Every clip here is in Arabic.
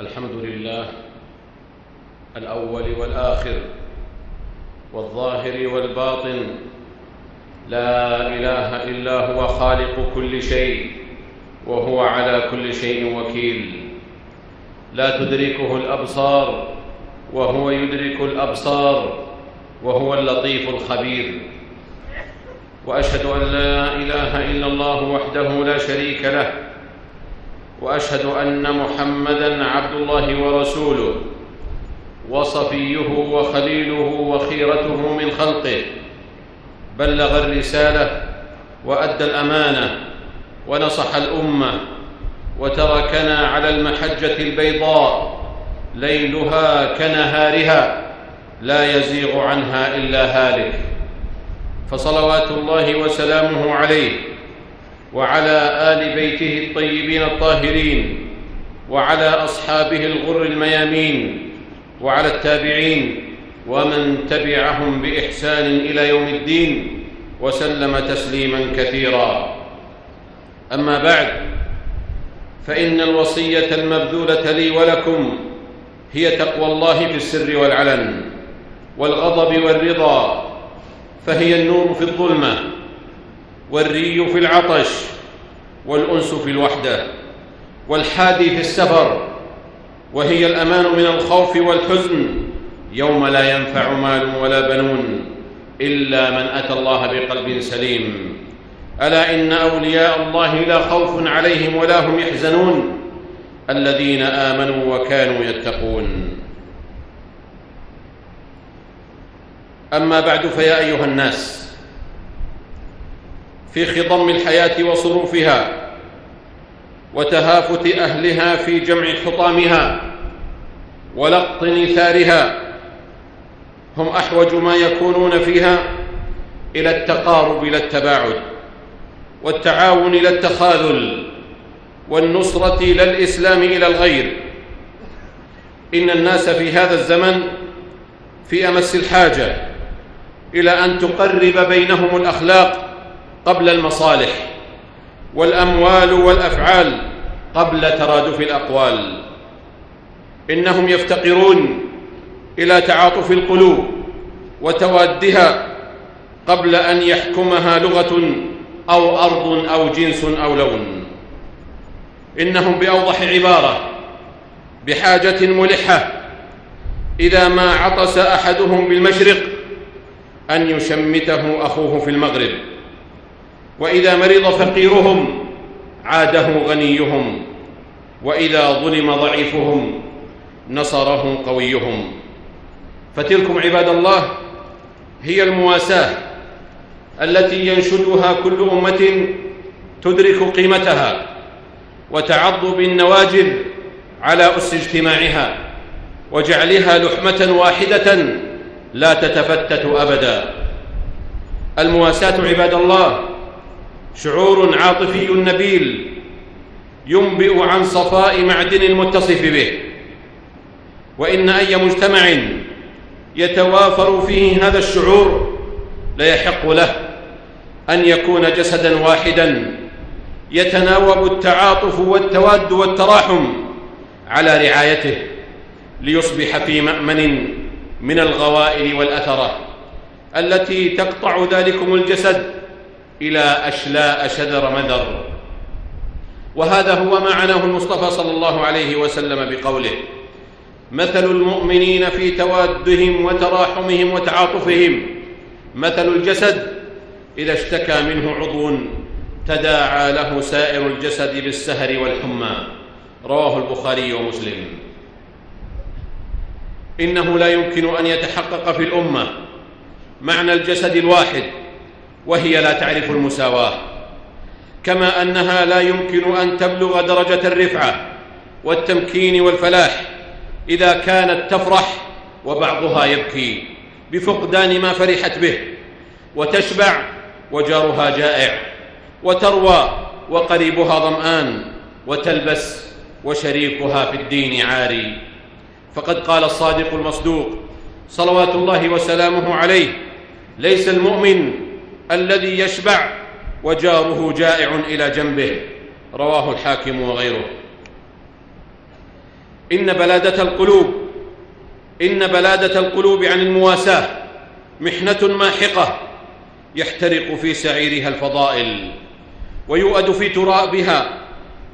الحمد لله الأول والآخر والظاهر والباطن لا إله إلا هو خالق كل شيء وهو على كل شيء وكيل لا تدركه الأبصار وهو يدرك الأبصار وهو اللطيف الخبير وأشهد أن لا إله إلا الله وحده لا شريك له وأشهد أن محمدا عبد الله ورسوله وصفيه وخليله وخيرته من خلقه. بلغ الرسالة وأدى الأمانة ونصح الأمة وتركنا على المحجة البيضاء ليلها كنهارها لا يزيغ عنها إلا هالك. فصلوات الله وسلامه عليه وعلى آل بيته الطيبين الطاهرين وعلى أصحابه الغر الميامين وعلى التابعين ومن تبعهم بإحسان إلى يوم الدين وسلم تسليما كثيرا. أما بعد فإن الوصية المبذولة لي ولكم هي تقوى الله في السر والعلن والغضب والرضا فهي النور في الظلمة. والري في العطش والأنس في الوحدة والحادي في السفر وهي الأمان من الخوف والحزن يوم لا ينفع مال ولا بنون إلا من أتى الله بقلب سليم. ألا إن أولياء الله لا خوف عليهم ولا هم يحزنون؟ الذين آمنوا وكانوا يتقون. أما بعد فيا أيها الناس في خضم الحياة وصروفها وتهافت أهلها في جمع حطامها ولقط نثارها هم أحوج ما يكونون فيها إلى التقارب لا التباعد والتعاون لا التخاذل والنصرة لا الإسلام إلى الغير. إن الناس في هذا الزمن في أمس الحاجة إلى أن تقرب بينهم الأخلاق قبل المصالح والأموال والأفعال قبل ترادف الأقوال. إنهم يفتقرون إلى تعاطف القلوب وتوادها قبل أن يحكمها لغة أو أرض أو جنس أو لون. إنهم بأوضح عبارة بحاجة ملحة إذا ما عطس أحدهم بالمشرق أن يشمته أخوه في المغرب. وإذا مرض فقيرهم عاده غنيهم وإذا ظلم ضعيفهم نصره قويهم. فتلكم عباد الله هي المواساة التي ينشدها كل أمة تدرك قيمتها وتعض بالنواجذ على أس اجتماعها وجعلها لحمة واحدة لا تتفتت أبدا. المواساة عباد الله شعور عاطفي نبيل ينبئ عن صفاء معدن المتصف به. وإن أي مجتمع يتوافر فيه هذا الشعور ليحق له أن يكون جسدا واحدا يتناوب التعاطف والتواد والتراحم على رعايته ليصبح في مأمن من الغوائل والأثرة التي تقطع ذلكم الجسد إلى أشلاء شذر مذر. وهذا هو ما عناه المصطفى صلى الله عليه وسلم بقوله مثل المؤمنين في توادهم وتراحمهم وتعاطفهم مثل الجسد إذا اشتكى منه عضو تداعى له سائر الجسد بالسهر والحمى. رواه البخاري ومسلم. إنه لا يمكن أن يتحقق في الأمة معنى الجسد الواحد وهي لا تعرف المساواة. كما أنها لا يمكن أن تبلغ درجة الرفعة والتمكين والفلاح إذا كانت تفرح وبعضها يبكي بفقدان ما فرحت به وتشبع وجارها جائع وتروى وقريبها ظمآن وتلبس وشريكها في الدين عاري. فقد قال الصادق المصدوق صلوات الله وسلامه عليه ليس المؤمن الذي يشبع وجاره جائع إلى جنبه. رواه الحاكم وغيره. إن بلادة القلوب إن بلادة القلوب عن المواساة محنة ماحقة يحترق في سعيرها الفضائل ويؤد في ترابها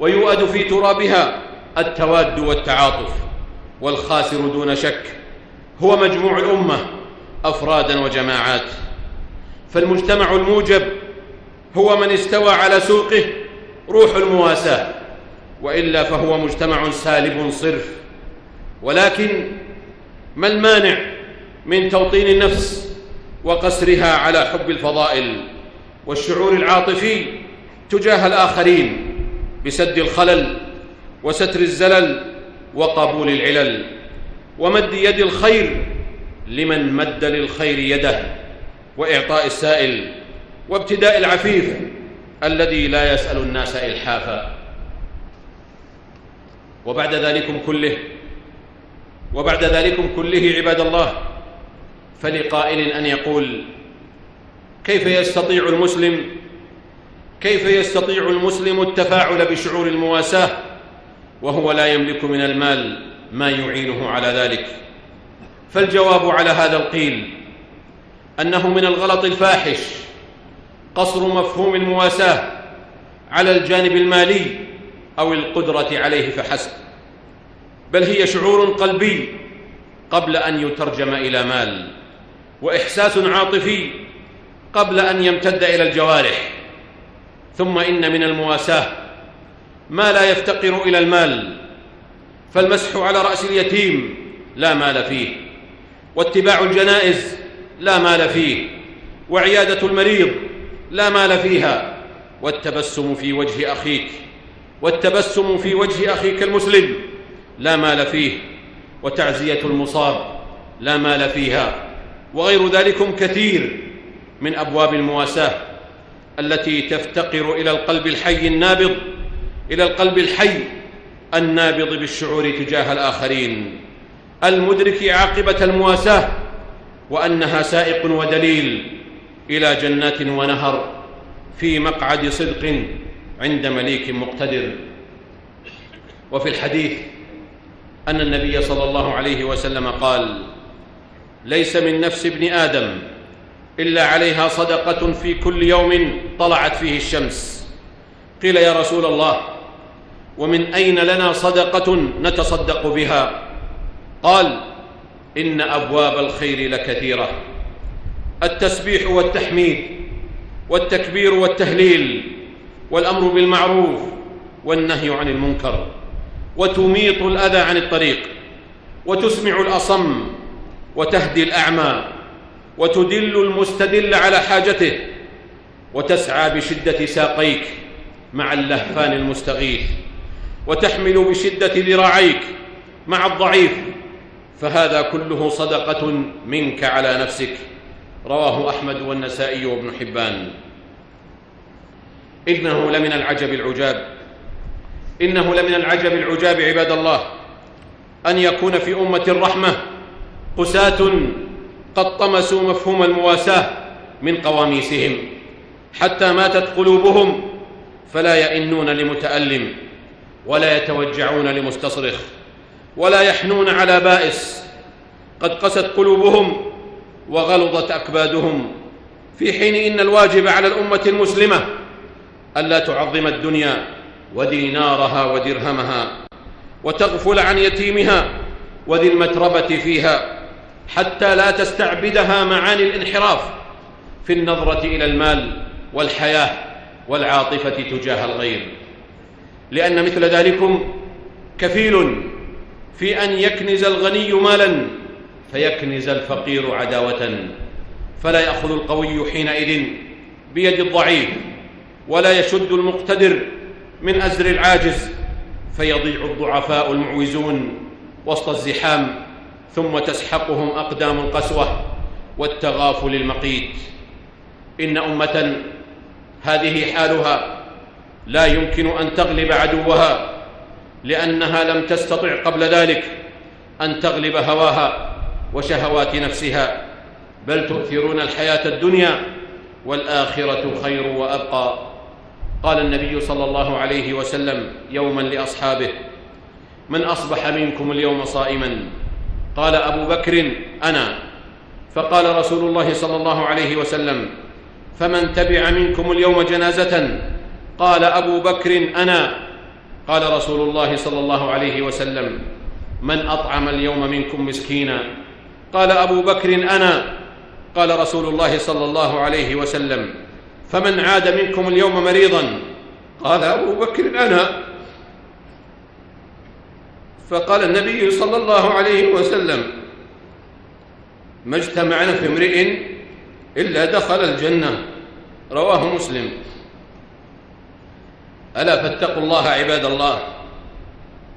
ويؤد في ترابها التواد والتعاطف والخاسر دون شك هو مجموع الأمة أفرادا وجماعات. فالمجتمع الموجب هو من استوى على سوقه روح المواساة وإلا فهو مجتمع سالب صرف. ولكن ما المانع من توطين النفس وقسرها على حب الفضائل والشعور العاطفي تجاه الآخرين بسد الخلل وستر الزلل وقبول العلل. ومد يد الخير لمن مد للخير يده. وإعطاء السائل وابتداء العفيف الذي لا يسأل الناس إلحافا. وبعد ذلكم كله وبعد ذلكم كله عباد الله فلقائل أن يقول كيف يستطيع المسلم كيف يستطيع المسلم التفاعل بشعور المواساة وهو لا يملك من المال ما يعينه على ذلك؟ فالجواب على هذا القيل أنه من الغلط الفاحش قصر مفهوم المواساة على الجانب المالي أو القدرة عليه فحسب. بل هي شعور قلبي قبل أن يترجم إلى مال وإحساس عاطفي قبل أن يمتد إلى الجوارح. ثم إن من المواساة ما لا يفتقر إلى المال فالمسح على رأس اليتيم لا مال فيه واتباع الجنائز لا مال فيه وعيادة المريض لا مال فيها والتبسم في وجه أخيك والتبسم في وجه أخيك المسلم لا مال فيه وتعزية المصاب لا مال فيها وغير ذلكم كثير من أبواب المواساة التي تفتقر إلى القلب الحي النابض إلى القلب الحي النابض بالشعور تجاه الآخرين. المدرك عاقبة المواساة وأنها سائق ودليل إلى جنات ونهر في مقعد صدق عند مليك مقتدر. وفي الحديث أن النبي صلى الله عليه وسلم قال ليس من نفس ابن آدم إلا عليها صدقة في كل يوم طلعت فيه الشمس. قيل يا رسول الله ومن أين لنا صدقة نتصدق بها؟ قال إن أبواب الخير لكثيرة. التسبيح والتحميد والتكبير والتهليل والأمر بالمعروف والنهي عن المنكر وتميط الأذى عن الطريق وتسمع الأصم وتهدي الأعمى وتدل المستدل على حاجته وتسعى بشدة ساقيك مع اللهفان المستغيث وتحمل بشدة ذراعيك مع الضعيف فهذا كله صدقة منك على نفسك. رواه أحمد والنسائي وابن حبان. إنه لمن العجب العجاب. إنه لمن العجب العجاب عباد الله أن يكون في أمة الرحمة قساة قد طمسوا مفهوم المواساة من قواميسهم. حتى ماتت قلوبهم فلا يئنون لمتألم ولا يتوجعون لمستصرخ. ولا يحنون على بائس. قد قست قلوبهم وغلظت أكبادهم. في حين إن الواجب على الأمة المسلمة ألا تعظم الدنيا ودينارها ودرهمها وتغفل عن يتيمها وذي المتربة فيها حتى لا تستعبدها معاني الانحراف في النظرة إلى المال والحياة والعاطفة تجاه الغير. لأن مثل ذلكم كفيل في أن يكنز الغني مالا فيكنز الفقير عداوه. فلا يأخذ القوي حينئذ بيد الضعيف ولا يشد المقتدر من أزر العاجز. فيضيع الضعفاء المعوزون وسط الزحام ثم تسحقهم أقدام القسوة والتغافل المقيت إن أمة هذه حالها لا يمكن أن تغلب عدوها. لأنها لم تستطع قبل ذلك أن تغلب هواها وشهوات نفسها. بل تؤثرون الحياة الدنيا والآخرة خير وأبقى. قال النبي صلى الله عليه وسلم يوما لأصحابه من أصبح منكم اليوم صائما؟ قال أبو بكر أنا. فقال رسول الله صلى الله عليه وسلم فمن تبع منكم اليوم جنازة؟ قال أبو بكر أنا. قال رسول الله صلى الله عليه وسلم من أطعم اليوم منكم مسكينا؟ قال أبو بكر أنا. قال رسول الله صلى الله عليه وسلم فمن عاد منكم اليوم مريضا؟ قال أبو بكر أنا. فقال النبي صلى الله عليه وسلم ما اجتمعنا في امرئ إلا دخل الجنة. رواه مسلم. ألا فاتقوا الله عباد الله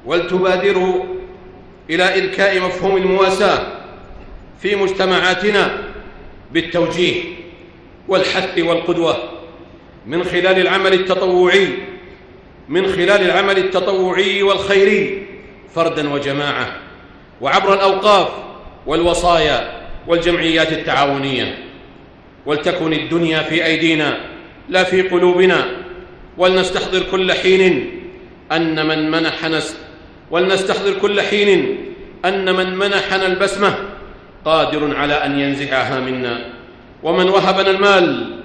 ولتبادروا إلى إلكاء مفهوم المواساة في مجتمعاتنا بالتوجيه والحث والقدوة من خلال العمل التطوعي من خلال العمل التطوعي والخيري فردا وجماعة وعبر الأوقاف والوصايا والجمعيات التعاونية. ولتكن الدنيا في أيدينا لا في قلوبنا ولنستحضر كل حين أن من منحنا ولنستحضر كل حين أن من منحنا البسمة قادر على أن ينزعها منا. ومن وهبنا المال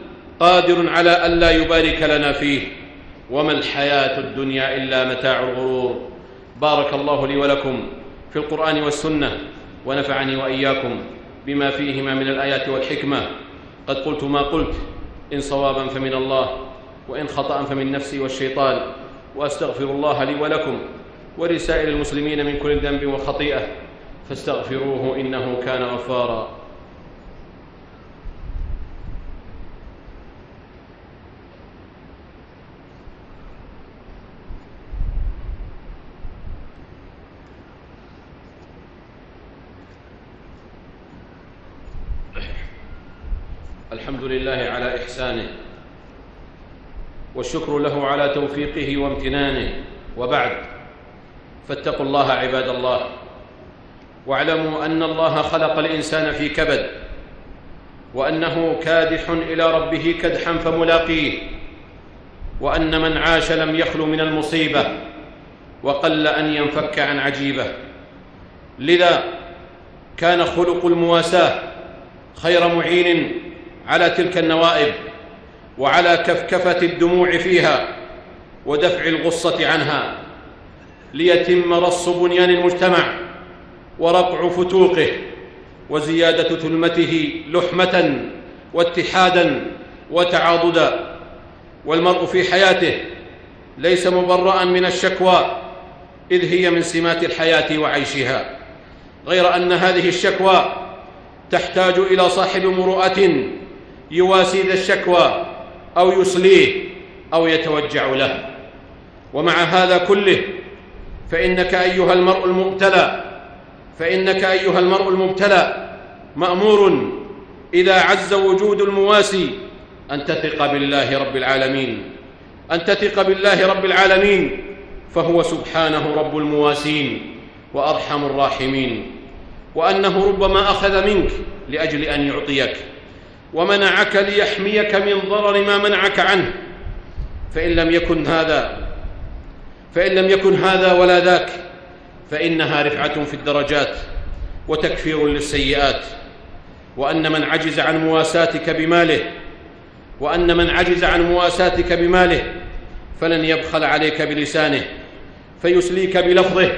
قادر على الا يبارك لنا فيه. وما الحياة الدنيا إلا متاع الغرور. بارك الله لي ولكم في القرآن والسنة ونفعني وإياكم بما فيهما من الآيات والحكمة. قد قلت ما قلت إن صوابا فمن الله. وإن خطأ فمن نفسي والشيطان وأستغفر الله لي ولكم ولسائر المسلمين من كل ذنب وخطيئة فاستغفروه إنه كان غفارا. الحمد لله على إحسانه. والشكر له على توفيقه وامتنانه. وبعد فاتقوا الله عباد الله. واعلموا أن الله خلق الإنسان في كبد وأنه كادح إلى ربه كدحا فملاقيه وأن من عاش لم يخل من المصيبة وقل أن ينفك عن عجيبة. لذا كان خلق المواساة خير معين على تلك النوائب. وعلى كفكفة الدموع فيها ودفع الغصة عنها ليتم رص بنيان المجتمع ورقع فتوقه وزيادة ثلمته لحمة واتحادا وتعاضدا والمرء في حياته ليس مبرأ من الشكوى إذ هي من سمات الحياة وعيشها. غير أن هذه الشكوى تحتاج إلى صاحب مروءة يواسي ذا الشكوى أو يصليه أو يتوجع له. ومع هذا كله فإنك أيها المرء المبتلى فإنك أيها المرء المبتلى مأمور إذا عز وجود المواسي أن تثق بالله رب العالمين. أن تثق بالله رب العالمين فهو سبحانه رب المواسين وأرحم الراحمين. وأنه ربما أخذ منك لأجل أن يعطيك. ومنعك ليحميك من ضرر ما منعك عنه فإن لم يكن هذا فإن لم يكن هذا ولا ذاك فإنها رفعة في الدرجات وتكفير للسيئات وأن من عجز عن مواساتك بماله وأن من عجز عن مواساتك بماله فلن يبخل عليك بلسانه فيسليك بلفظه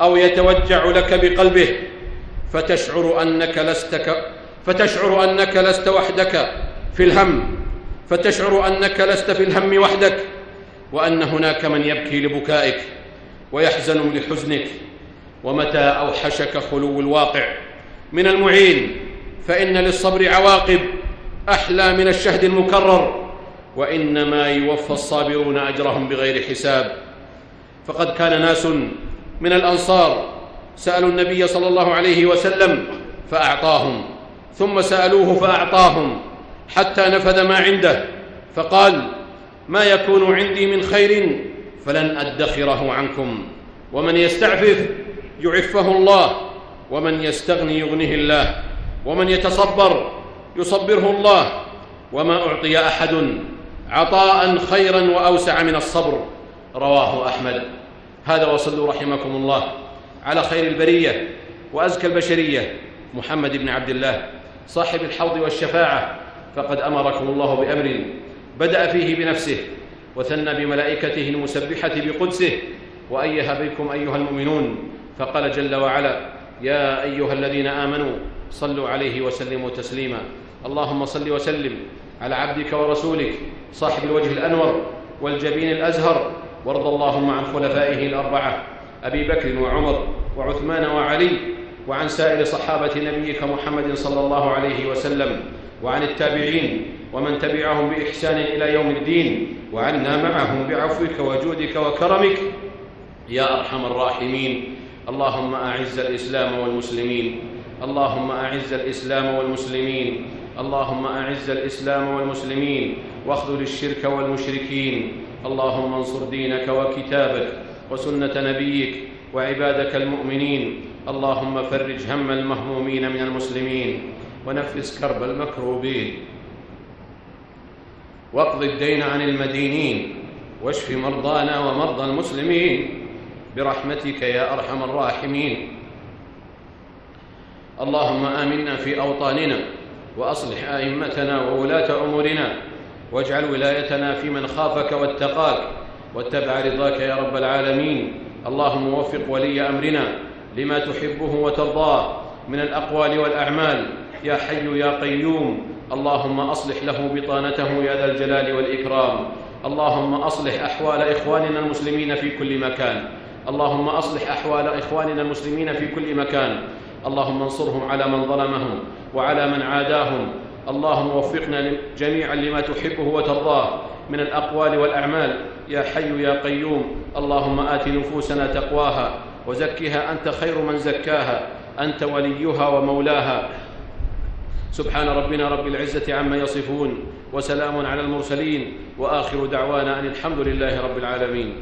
أو يتوجع لك بقلبه فتشعر أنك لست. فتشعر أنك لست وحدك في الهم فتشعر أنك لست في الهم وحدك وأن هناك من يبكي لبكائك ويحزن لحزنك ومتى أوحشك خلو الواقع من المعين فإن للصبر عواقب أحلى من الشهد المكرر وإنما يوفى الصابرون أجرهم بغير حساب. فقد كان ناس من الأنصار سألوا النبي صلى الله عليه وسلم فأعطاهم ثم سألوه فأعطاهم حتى نفذ ما عنده فقال ما يكون عندي من خير؟ فلن أدخره عنكم. ومن يستعفف يعفه الله ومن يستغني يغنه الله ومن يتصبر يصبره الله وما أعطي أحد عطاء خيرا وأوسع من الصبر. رواه أحمد. هذا وصلوا رحمكم الله. على خير البرية وأزكى البشرية محمد بن عبد الله. صاحب الحوض والشفاعة فقد أمركم الله بامر بدأ فيه بنفسه وثنى بملائكته المسبحة بقدسه وأيها بكم أيها المؤمنون فقال جل وعلا يا أيها الذين آمنوا صلوا عليه وسلموا تسليما. اللهم صل وسلم على عبدك ورسولك صاحب الوجه الأنور والجبين الأزهر وارض اللهم عن خلفائه الأربعة أبي بكر وعمر وعثمان وعلي وعن سائر صحابة نبيك محمد صلى الله عليه وسلم وعن التابعين ومن تبعهم بإحسان إلى يوم الدين وعنا معهم بعفوك وجودك وكرمك. يا أرحم الراحمين. اللهم أعز الإسلام والمسلمين. اللهم أعز الإسلام والمسلمين. اللهم أعز الإسلام والمسلمين. واخذل الشرك والمشركين. اللهم انصر دينك وكتابك وسنة نبيك وعبادك المؤمنين. اللهم فرج هم المهمومين من المسلمين ونفس كرب المكروبين. واقض الدين عن المدينين واشف مرضانا ومرضى المسلمين برحمتك يا أرحم الراحمين. اللهم آمنا في أوطاننا وأصلح أئمتنا وولاة أمورنا واجعل ولايتنا في من خافك واتقاك واتبع رضاك يا رب العالمين. اللهم وفق ولي أمرنا لما تحبه وترضاه من الأقوال والأعمال. يا حي يا قيوم اللهم أصلح له بطانته يا ذا الجلال والإكرام. اللهم أصلح أحوال إخواننا المسلمين في كل مكان. اللهم أصلح أحوال إخواننا المسلمين في كل مكان. اللهم انصرهم على من ظلمهم وعلى من عاداهم. اللهم وفقنا جميعا لما تحبه وترضاه من الأقوال والأعمال. يا حي يا قيوم اللهم آت نفوسنا تقواها. وزكها أنت خير من زكاها أنت وليها ومولاها. سبحان ربنا رب العزة عما يصفون وسلام على المرسلين وآخر دعوانا أن الحمد لله رب العالمين.